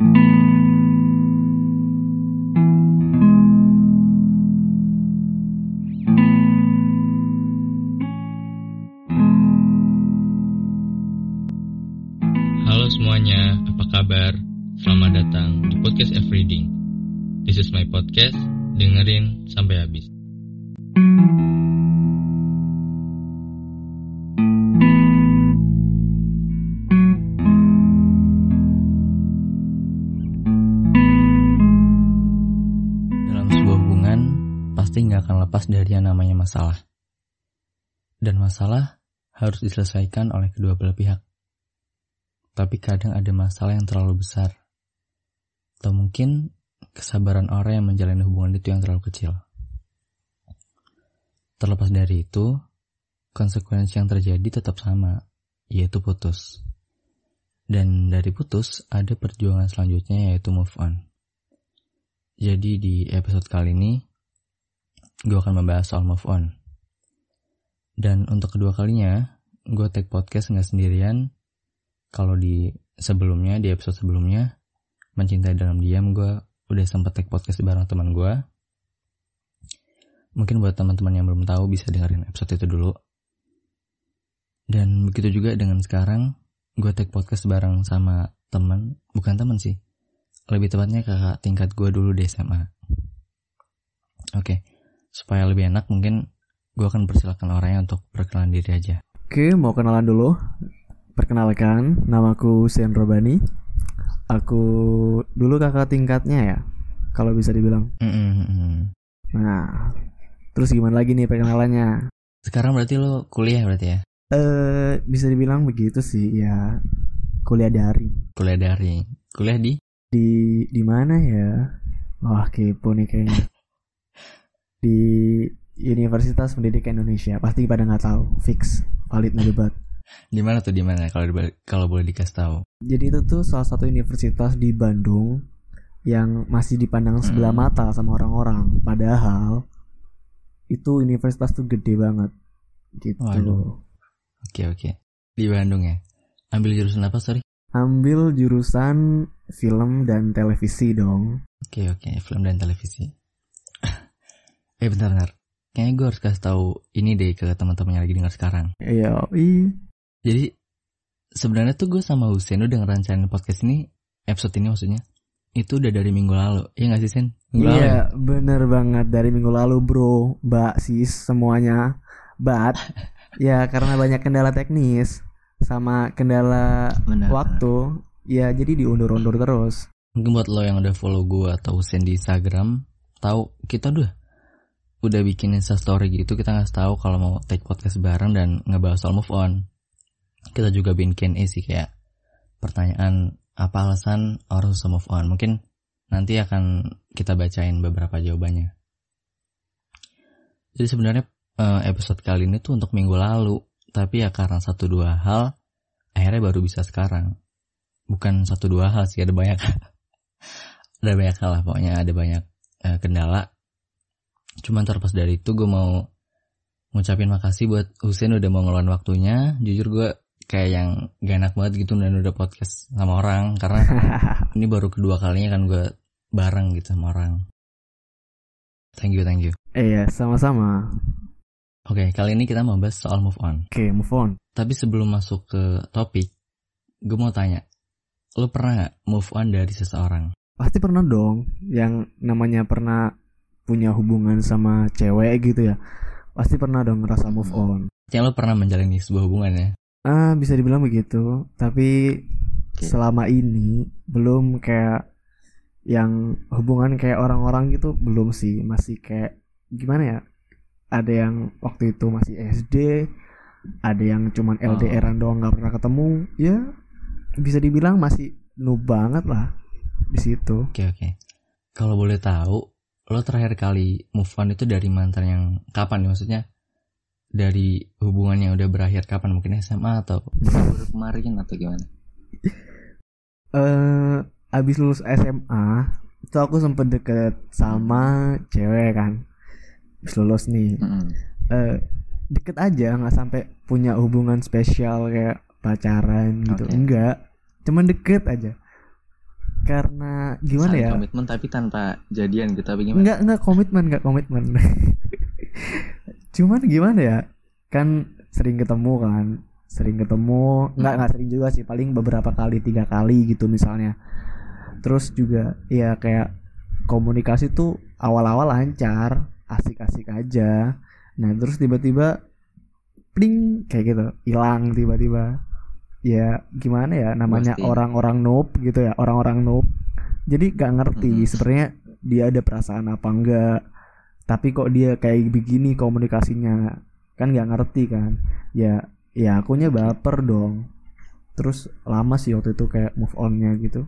Halo semuanya, apa kabar? Selamat datang di podcast Everything. This is my podcast, dengerin sampai habis. Masalah. Dan masalah harus diselesaikan oleh kedua belah pihak tapi kadang ada masalah yang terlalu besar. Atau mungkin kesabaran orang yang menjalani hubungan itu yang terlalu kecil. Terlepas dari itu, konsekuensi yang terjadi tetap sama, yaitu putus. Dan dari putus, ada perjuangan selanjutnya yaitu move on. Jadi di episode kali ini, gue akan membahas soal move on. Dan untuk kedua kalinya, gue take podcast nggak sendirian, kalau di sebelumnya di episode sebelumnya mencintai dalam diam gue udah sempat take podcast bareng teman gue mungkin buat teman-teman yang belum tahu bisa dengerin episode itu dulu. Dan begitu juga dengan sekarang gue take podcast bareng sama teman bukan teman sih lebih tepatnya kakak tingkat gue dulu di SMA oke supaya lebih enak mungkin gue akan persilakan orangnya untuk perkenalan diri aja Oke, mau kenalan dulu. Perkenalkan, namaku Sen Robani. Aku dulu kakak tingkatnya ya, kalau bisa dibilang. Mm-mm. Nah, terus gimana lagi nih perkenalannya? sekarang berarti lo kuliah berarti ya Eh, bisa dibilang begitu sih ya. Kuliah daring kuliah daring kuliah di di di mana ya? Wah, kepo nih kayaknya. Di Universitas Pendidikan Indonesia. Pasti pada nggak tahu, fix, valid no debat. di mana tuh di mana kalau kalau boleh dikasih tahu Jadi itu tuh salah satu universitas di Bandung yang masih dipandang sebelah Hmm. mata sama orang-orang. Padahal itu universitas tuh gede banget. Gitu. Waduh. Oke oke. Di Bandung ya. Ambil jurusan apa sorry? Ambil jurusan film dan televisi dong. Oke oke. Film dan televisi. Eh bentar bentar. Kayaknya gue harus kasih tahu ini deh ke teman-teman yang lagi dengar sekarang. Iya. Jadi sebenarnya tuh gue sama Husen udah ngerancanain podcast ini episode ini maksudnya itu udah dari minggu lalu. Iya gak sih Sen? Minggu lalu ya? Iya, bener banget dari minggu lalu, Bro. Mbak, sis, semuanya. But ya karena banyak kendala teknis sama kendala Benar. waktu, ya jadi diundur-undur terus. Mungkin buat lo yang udah follow gue atau Husen di Instagram, tahu kita udah udah bikin Insta story gitu kita ngasih tahu kalau mau take podcast bareng dan ngebahas soal move on. Kita juga bikin sih kayak pertanyaan apa alasan orang susah move on. Mungkin nanti akan kita bacain beberapa jawabannya. Jadi sebenarnya eh, episode kali ini tuh untuk minggu lalu, tapi ya karena satu dua hal akhirnya baru bisa sekarang. Bukan satu dua hal sih ada banyak ada banyak hal lah pokoknya ada banyak eh, kendala cuman terlepas dari itu gue mau ngucapin makasih buat Husen udah mau ngeluarin waktunya. Jujur gue kayak yang gak enak banget gitu dan udah podcast sama orang karena ini baru kedua kalinya kan gue bareng gitu sama orang. Thank you thank you. Iya, sama-sama. oke kali ini kita mau bahas soal move on. Oke, move on. tapi sebelum masuk ke topik gue mau tanya lo pernah gak move on dari seseorang? Pasti pernah dong. Yang namanya pernah punya hubungan sama cewek gitu ya. Pasti pernah dong ngerasa move on. yang lo pernah menjalani sebuah hubungan ya Ah, bisa dibilang begitu. Tapi Oke. selama ini belum kayak yang hubungan kayak orang-orang gitu belum sih. Masih kayak gimana ya? Ada yang waktu itu masih SD, ada yang cuman Oh. LDRan doang nggak pernah ketemu. Ya bisa dibilang masih noob banget lah di situ. Oke oke. Kalau boleh tahu, lo terakhir kali move on itu dari mantan yang kapan nih maksudnya? Dari hubungan yang udah berakhir kapan? Mungkin SMA atau baru kemarin atau gimana? eh abis lulus SMA itu aku sempet deket sama cewek kan abis lulus nih eh deket aja nggak sampai punya hubungan spesial kayak pacaran gitu Oke. enggak cuman deket aja karena gimana Saling ya? komitmen tapi tanpa jadian gitu tapi gimana? Nggak nggak komitmen nggak komitmen. Cuman gimana ya? Kan sering ketemu kan sering ketemu. Nggak nggak sering juga sih paling beberapa kali tiga kali gitu misalnya. Terus juga ya kayak komunikasi tuh awal-awal lancar asik-asik aja. Nah terus tiba-tiba pling kayak gitu hilang tiba-tiba ya gimana ya namanya orang-orang noob gitu ya orang-orang noob. Jadi gak ngerti Mhm. sebenarnya dia ada perasaan apa enggak. Tapi kok dia kayak begini komunikasinya? Kan nggak ngerti kan? Ya ya akunya baper dong. Terus lama sih waktu itu kayak move onnya gitu.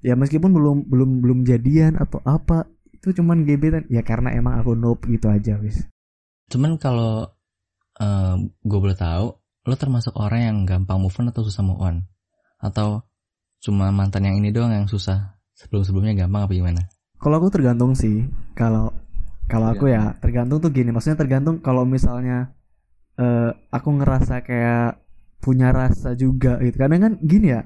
Ya meskipun belum belum belum jadian atau apa itu cuman gebetan. Ya karena emang aku noob gitu aja wis. Cuman kalau gue boleh tahu lo termasuk orang yang gampang move on atau susah move on atau cuma mantan yang ini doang yang susah sebelum sebelumnya gampang apa gimana Kalau aku tergantung sih. Kalau kalau aku ya tergantung tuh gini. Maksudnya tergantung kalau misalnya eh aku ngerasa kayak punya rasa juga gitu. Kadang kan gini ya.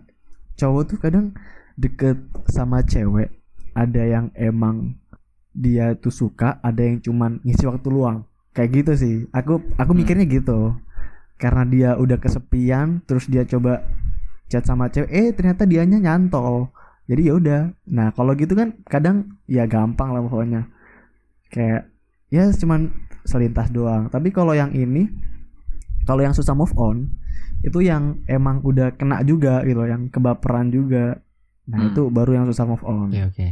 Cowok tuh kadang deket sama cewek. Ada yang emang dia tuh suka, ada yang cuman ngisi waktu luang. Kayak gitu sih. Aku aku mikirnya gitu. Karena dia udah kesepian, terus dia coba chat sama cewek, eh ternyata dianya nyantol. Jadi ya udah. Nah kalau gitu kan kadang ya gampang lah pokoknya. Kayak ya cuman selintas doang. Tapi kalau yang ini kalau yang susah move on itu yang emang udah kena juga gitu yang kebaperan juga. Nah Hmm. itu baru yang susah move on. Oke oke.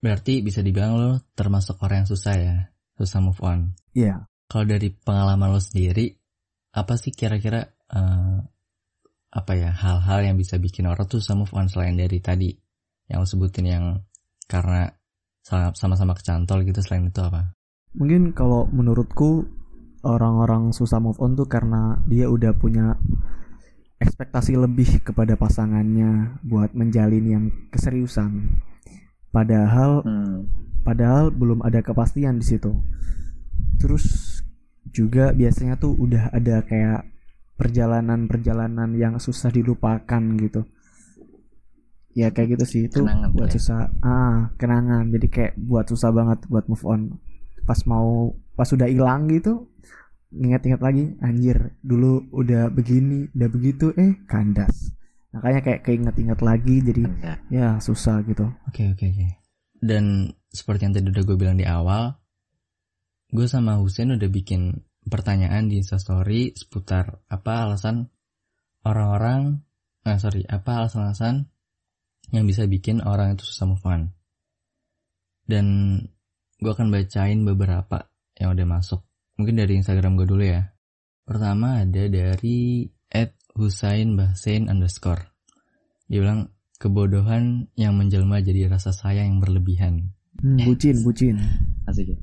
Berarti bisa dibilang lo termasuk orang yang susah ya susah move on. Iya. Kalau dari pengalaman lo sendiri apa sih kira-kira eh, apa ya hal-hal yang bisa bikin orang tuh susah move on selain dari tadi? Yang lo sebutin yang karena sama- sama-sama kecantol gitu selain itu apa? Mungkin kalau menurutku orang-orang susah move on tuh karena dia udah punya ekspektasi lebih kepada pasangannya buat menjalin yang keseriusan. Padahal padahal belum ada kepastian di situ. Terus juga biasanya tuh udah ada kayak perjalanan-perjalanan yang susah dilupakan gitu. Ya kayak gitu sih itu Kenangan buat ya? susah. Ah, kenangan. Jadi kayak buat susah banget buat move on. Pas mau pas udah hilang gitu ingat-ingat lagi anjir dulu udah begini udah begitu eh kandas makanya kayak keinget-inget lagi jadi Enggak. ya susah gitu Oke oke oke. Dan seperti yang tadi udah gue bilang di awal, gue sama Husen udah bikin pertanyaan di Instastory seputar apa alasan orang-orang, ah sorry, apa alasan-alasan yang bisa bikin orang itu susah move on. Dan gue akan bacain beberapa yang udah masuk. Mungkin dari Instagram gue dulu ya. Pertama ada dari at Husain Bahsain underscore. Dia bilang, kebodohan yang menjelma jadi rasa sayang yang berlebihan. Hmm, bucin bucin Asik ya.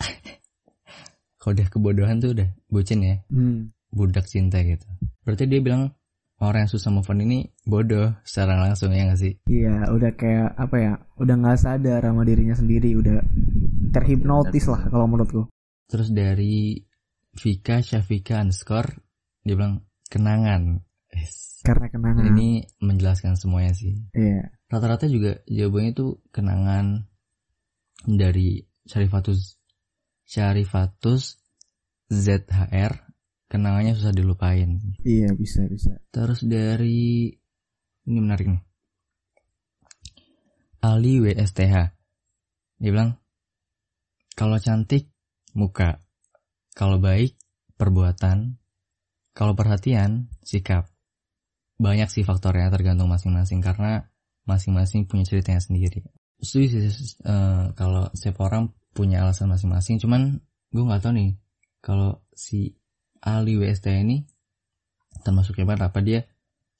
Kalau udah kebodohan tuh udah bucin ya, hmm. budak cinta gitu. Berarti dia bilang orang yang susah move on ini bodoh secara langsung ya gak sih? Iya, udah kayak apa ya? Udah nggak sadar sama dirinya sendiri, udah terhipnotis lah kalau menurutku. Terus dari Vika Syafika underscore dia bilang kenangan. Yes. Karena kenangan. Ini menjelaskan semuanya sih. Iya. Rata-rata juga jawabannya tuh kenangan dari Syarifatus Syarifatus ZHR kenangannya susah dilupain. Iya, bisa bisa. Terus dari ini menarik nih. Ali WSTH. Dia bilang kalau cantik muka, kalau baik perbuatan, kalau perhatian sikap. Banyak sih faktornya tergantung masing-masing karena masing-masing punya ceritanya sendiri. Setuju sih eh, kalau setiap orang punya alasan masing-masing. Cuman gue nggak tahu nih kalau si Ali WST ini termasuk hebat apa dia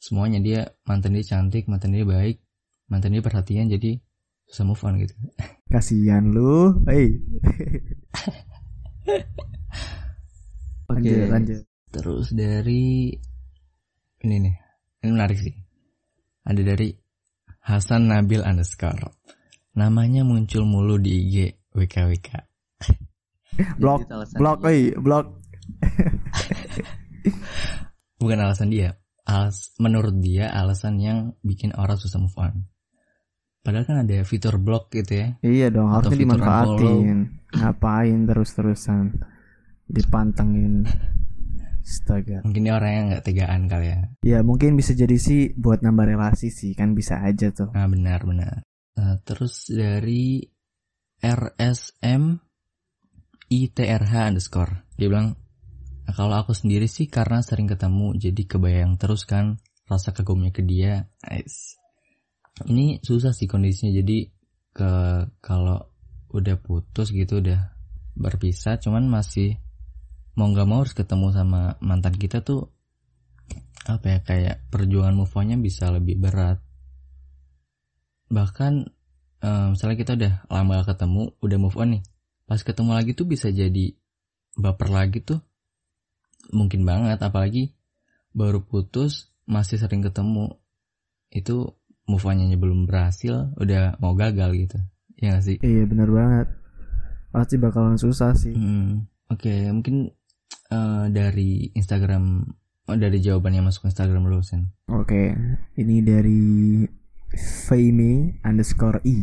semuanya dia mantan dia cantik, mantan dia baik, mantan dia perhatian jadi susah move on gitu. Kasihan lu. Hei. lanjut, lanjut. Terus dari ini nih, ini menarik sih. Ada dari Hasan Nabil underscore. Namanya muncul mulu di IG WKWK. Blok, blok, oi, blok. Bukan alasan dia, alas, menurut dia alasan yang bikin orang susah move on. Padahal kan ada fitur block gitu ya. Iya dong, harusnya dimanfaatin. Ngapain terus-terusan dipantengin. Astaga. Mungkin dia orang yang nggak tegaan kali ya. Ya mungkin bisa jadi sih buat nambah relasi sih kan bisa aja tuh. Nah benar benar. Nah, terus dari RSM ITRH underscore dia bilang "Nah, kalau aku sendiri sih karena sering ketemu jadi kebayang terus kan rasa kagumnya ke dia. Nice. Ini susah sih kondisinya jadi ke kalau udah putus gitu udah berpisah cuman masih mau nggak mau harus ketemu sama mantan kita tuh apa ya kayak perjuangan move on-nya bisa lebih berat bahkan eh, misalnya kita udah lama gak ketemu udah move on nih. Pas ketemu lagi tuh bisa jadi baper lagi tuh. Mungkin banget apalagi baru putus masih sering ketemu. Itu move on-nya belum berhasil udah mau gagal gitu. Ya gak sih? Iya benar banget. Pasti bakalan susah sih. Hmm, Oke mungkin eh, dari Instagram oh, dari jawaban yang masuk Instagram dulu Sen. Oke, ini dari Fame underscore i.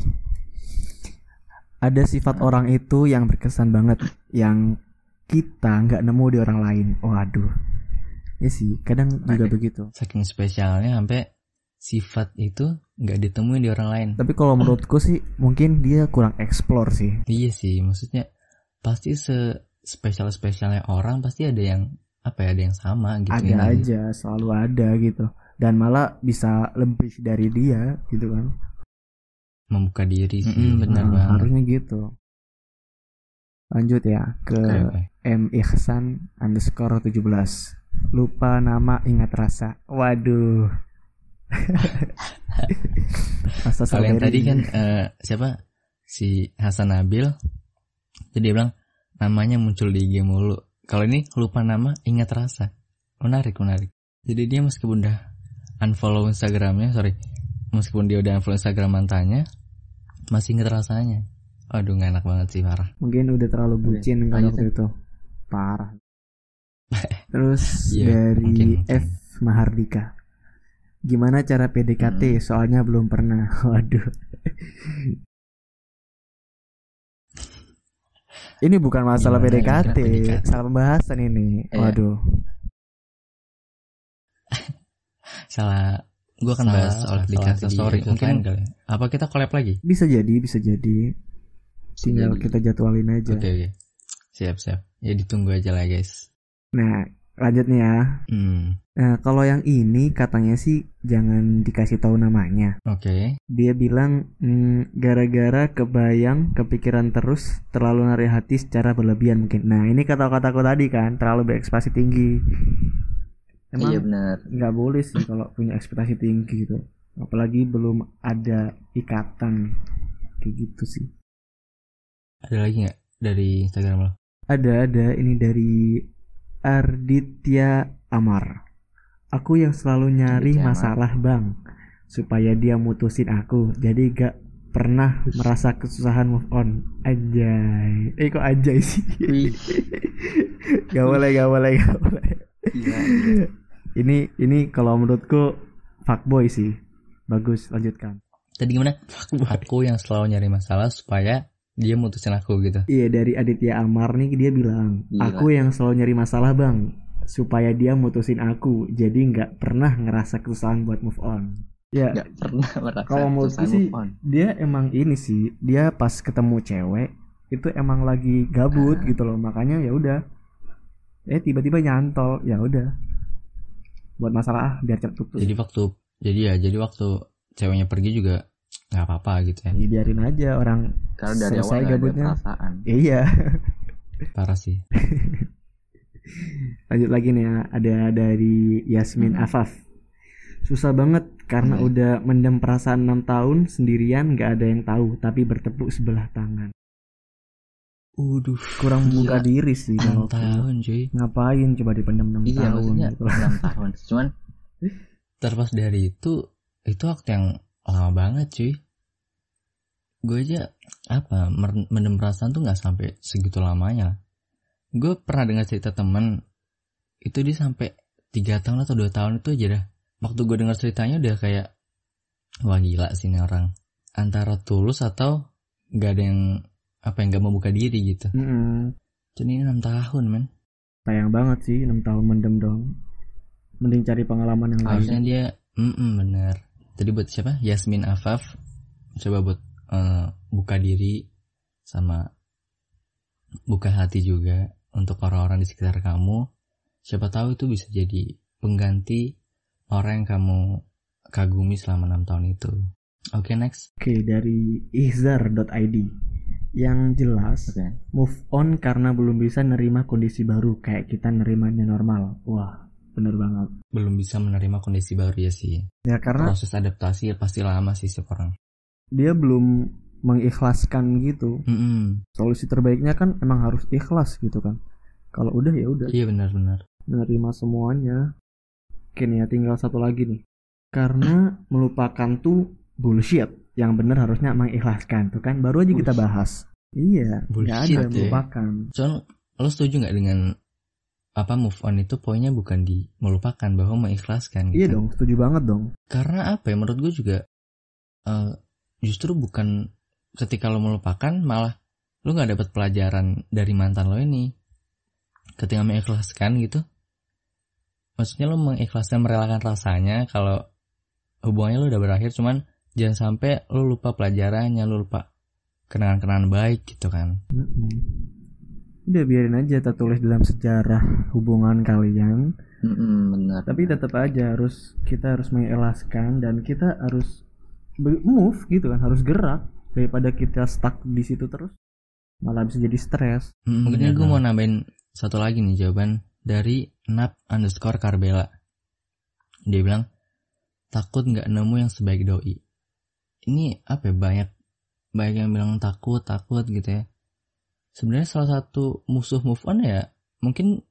Ada sifat orang itu yang berkesan banget, yang kita nggak nemu di orang lain. Waduh, ya sih, kadang juga begitu. saking spesialnya sampai sifat itu nggak ditemuin di orang lain Tapi kalau menurutku sih, mungkin dia kurang explore sih. Iya sih, maksudnya pasti se spesial spesialnya orang pasti ada yang apa ya ada yang sama gitu ada ya sih? aja, selalu ada gitu. Dan malah bisa lebih dari dia gitu kan. membuka diri sih Nah, Mm-mm, benar banget. Harusnya gitu. Lanjut ya ke. M Ihsan underscore 17 Lupa nama ingat rasa. Waduh. Rasa kalau yang tadi kan eh, siapa? Si Hasan Nabil. Jadi dia bilang namanya muncul di IG mulu. Kalau ini lupa nama ingat rasa. Menarik menarik. Jadi dia meskipun udah unfollow Instagramnya sorry. Meskipun dia udah unfollow Instagram mantannya masih inget rasanya. Aduh gak enak banget sih parah. Mungkin udah terlalu bucin kan lanjut waktu itu. Parah. Terus Iya, dari mungkin, mungkin. F Mahardika. Gimana cara PDKT Hmm. Soalnya belum pernah. Waduh. Ini bukan masalah Gimana PDKT, PDKT? Salah pembahasan ini. Iya. Waduh salah gue akan Salah- bahas soal aplikasi salah di story. Mungkin- kali ya. apa kita collab lagi Bisa jadi, bisa jadi. Tinggal jadi. kita jadwalin aja. oke oke siap siap ya ditunggu aja lah guys Nah, lanjut nih ya. hmm Nah, kalau yang ini katanya sih jangan dikasih tahu namanya. oke Dia bilang "Hmm, gara-gara kebayang, kepikiran terus, terlalu narik hati secara berlebihan mungkin. Nah, ini kata-kataku tadi kan, terlalu berekspektasi tinggi. Emang Iya benar. nggak boleh sih kalau punya ekspektasi tinggi gitu. Apalagi belum ada ikatan kayak gitu sih. ada lagi nggak dari Instagram lo Ada ada ini dari Arditya Amar. Aku yang selalu nyari Arditya Amar. masalah bang, supaya dia mutusin aku. Jadi gak pernah merasa kesusahan move on. Anjay, eh kok anjay sih? Gak boleh, gak boleh, gak boleh. Gila, gila. Ini ini kalau menurutku fuckboy sih. Bagus, lanjutkan. tadi gimana aku yang selalu nyari masalah supaya dia mutusin aku gitu Iya dari Aditya Amar nih dia bilang, Gila. aku yang selalu nyari masalah bang, supaya dia mutusin aku, jadi nggak pernah ngerasa kesusahan buat move on. Ya, Nggak pernah merasa kalau menurutku susah sih move on. dia emang ini sih, dia pas ketemu cewek itu emang lagi gabut Ah. gitu loh, makanya ya udah, eh tiba-tiba nyantol, ya udah, buat masalah ah biar cepet putus. jadi waktu jadi ya jadi waktu ceweknya pergi juga nggak apa-apa gitu ya Ya, biarin aja orang Karena dari selesai awal nggak ada gabutnya. perasaan. Iya. parah sih Lanjut lagi nih ya, ada dari Yasmin Hmm. Afaf. Susah banget karena Hmm. udah mendem perasaan 6 tahun sendirian gak ada yang tahu tapi bertepuk sebelah tangan. Uduh Kurang membuka Gila. diri sih 6 kalau tahun cuy Ngapain coba dipendam 6 Iya tahun gitu. 6 tahun. Cuman terlepas dari itu itu waktu yang lama banget cuy gue aja apa mendem perasaan tuh nggak sampai segitu lamanya gue pernah dengar cerita temen itu dia sampai tiga tahun atau dua tahun itu aja dah waktu gue dengar ceritanya udah kayak wah gila sih ini orang antara tulus atau nggak ada yang apa yang nggak mau buka diri gitu? Mm-mm. jadi ini enam tahun men. Sayang banget sih 6 tahun mendem dong. Mending cari pengalaman yang harusnya lain dia mm bener. Jadi buat siapa? Yasmin Afaf. Coba buat eh, buka diri sama buka hati juga untuk orang-orang di sekitar kamu. Siapa tahu itu bisa jadi pengganti orang yang kamu kagumi selama enam tahun itu. Oke next. Oke dari ihzar.id yang jelas Oke. move on karena belum bisa nerima kondisi baru kayak kita nerimanya normal. Wah bener banget. Belum bisa menerima kondisi baru ya sih. Ya karena proses adaptasi pasti lama sih setiap orang dia belum mengikhlaskan gitu. Mm-mm. solusi terbaiknya kan emang harus ikhlas gitu kan. Kalau udah ya udah. Iya benar-benar. Menerima semuanya. Oke nih ya tinggal satu lagi nih. Karena melupakan tuh bullshit yang bener harusnya mengikhlaskan tuh kan baru aja kita bahas iya nggak ada ya. melupakan Soalnya lo setuju nggak dengan apa move on itu poinnya bukan di melupakan bahwa mengikhlaskan iya gitu. dong setuju banget dong Karena apa ya menurut gue juga eh, justru bukan ketika lo melupakan malah lo nggak dapat pelajaran dari mantan lo ini. Ketika mengikhlaskan gitu. Maksudnya lo mengikhlaskan merelakan rasanya kalau hubungannya lo udah berakhir cuman jangan sampai lo lupa pelajarannya, lo lupa kenangan-kenangan baik gitu kan. Mm-mm. udah biarin aja kita tulis dalam sejarah hubungan kalian Mm-mm, benar. tapi tetap aja harus kita harus mengikhlaskan dan kita harus move gitu kan harus gerak daripada kita stuck di situ terus malah bisa jadi stres Hmm, Mungkin gue mau nambahin satu lagi nih jawaban dari nap underscore Karbela. Dia bilang takut nggak nemu yang sebaik doi. Ini apa ya banyak banyak yang bilang takut takut gitu ya. Sebenarnya salah satu musuh move on ya mungkin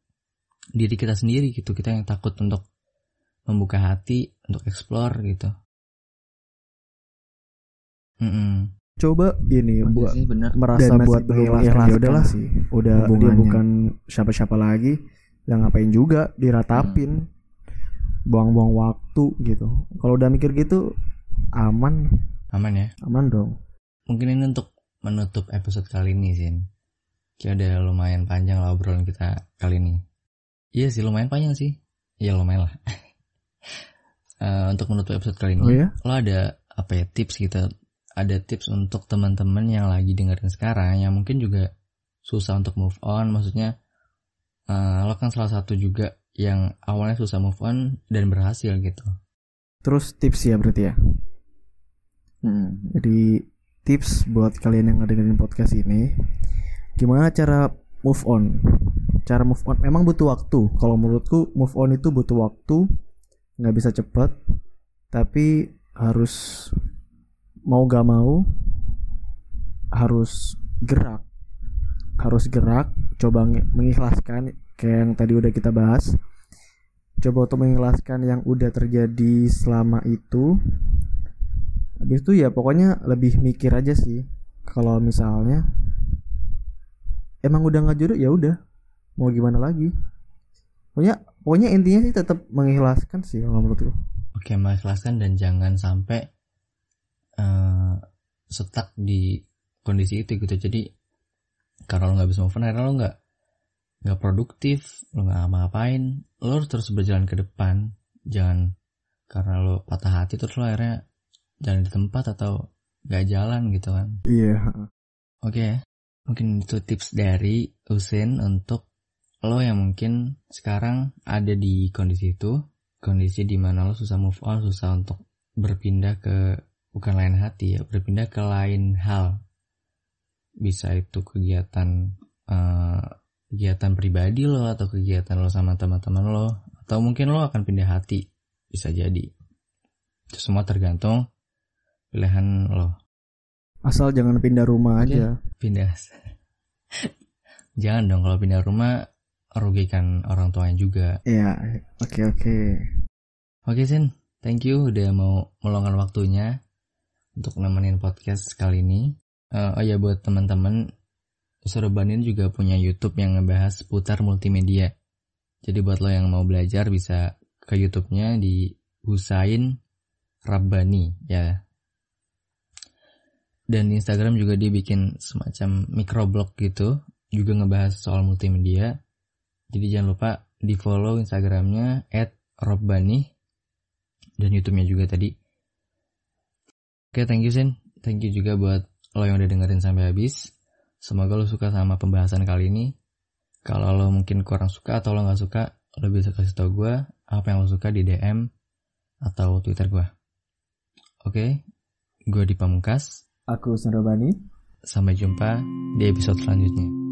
diri kita sendiri gitu. Kita yang takut untuk membuka hati untuk explore gitu. Mm-mm. coba ini Iya buat merasa Dan buat mengikhlaskan ya udahlah. sih udah dia bukan siapa-siapa lagi. Yang ngapain juga diratapin? Buang-buang waktu gitu. Kalau udah mikir gitu aman Aman ya. aman dong Mungkin ini untuk menutup episode kali ini Sin. Kayak udah lumayan panjang lah obrolan kita kali ini. Iya sih lumayan panjang sih. Iya lumayan lah. Eh, untuk menutup episode kali ini, oh ya lo ada apa ya tips gitu? Ada tips untuk teman-teman yang lagi dengerin sekarang yang mungkin juga susah untuk move on. Maksudnya eh, lo kan salah satu juga yang awalnya susah move on dan berhasil gitu. terus tips ya berarti ya Mm. Jadi tips buat kalian yang ngedengerin podcast ini, gimana cara move on? Cara move on memang butuh waktu. Kalau menurutku move on itu butuh waktu, nggak bisa cepet, tapi harus mau gak mau harus gerak, harus gerak. Coba mengikhlaskan kayak yang tadi udah kita bahas. Coba untuk mengikhlaskan yang udah terjadi selama itu Habis itu ya pokoknya lebih mikir aja sih. Kalau misalnya emang udah nggak jodoh ya udah. Mau gimana lagi? Pokoknya pokoknya intinya sih tetap mengikhlaskan sih kalau menurutku. Oke, mengikhlaskan dan jangan sampai eh stuck di kondisi itu gitu. Jadi karena lo nggak bisa move on, akhirnya lo nggak nggak produktif, lo nggak ngapa-ngapain, lo harus terus berjalan ke depan. Jangan karena lo patah hati terus lo akhirnya jalan di tempat atau nggak jalan gitu kan. Iya. Oke, mungkin itu tips dari Usin untuk lo yang mungkin sekarang ada di kondisi itu, kondisi di mana lo susah move on, susah untuk berpindah ke bukan lain hati ya, berpindah ke lain hal. Bisa itu kegiatan eh, kegiatan pribadi lo atau kegiatan lo sama teman-teman lo, atau mungkin lo akan pindah hati, bisa jadi. Itu semua tergantung pilihan lo. Asal jangan pindah rumah aja. pindah jangan dong kalau pindah rumah rugikan orang tuanya juga Iya. Oke oke. oke Sin thank you udah mau meluangkan waktunya untuk nemenin podcast kali ini Eh, oh ya buat teman-teman Surbanin juga punya YouTube yang ngebahas seputar multimedia jadi buat lo yang mau belajar bisa ke YouTube-nya di Husain Rabbani ya. Dan di Instagram juga dia bikin semacam microblog gitu, juga ngebahas soal multimedia. Jadi jangan lupa di follow Instagramnya @robbani dan YouTube-nya juga tadi. Oke, thank you Sin. Thank you juga buat lo yang udah dengerin sampai habis. Semoga lo suka sama pembahasan kali ini. Kalau lo mungkin kurang suka atau lo nggak suka, lo bisa kasih tau gue apa yang lo suka di DM atau Twitter gue. Oke, gue di Pamungkas. Aku Sandrobani. Sampai jumpa di episode selanjutnya.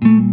Mm-hmm.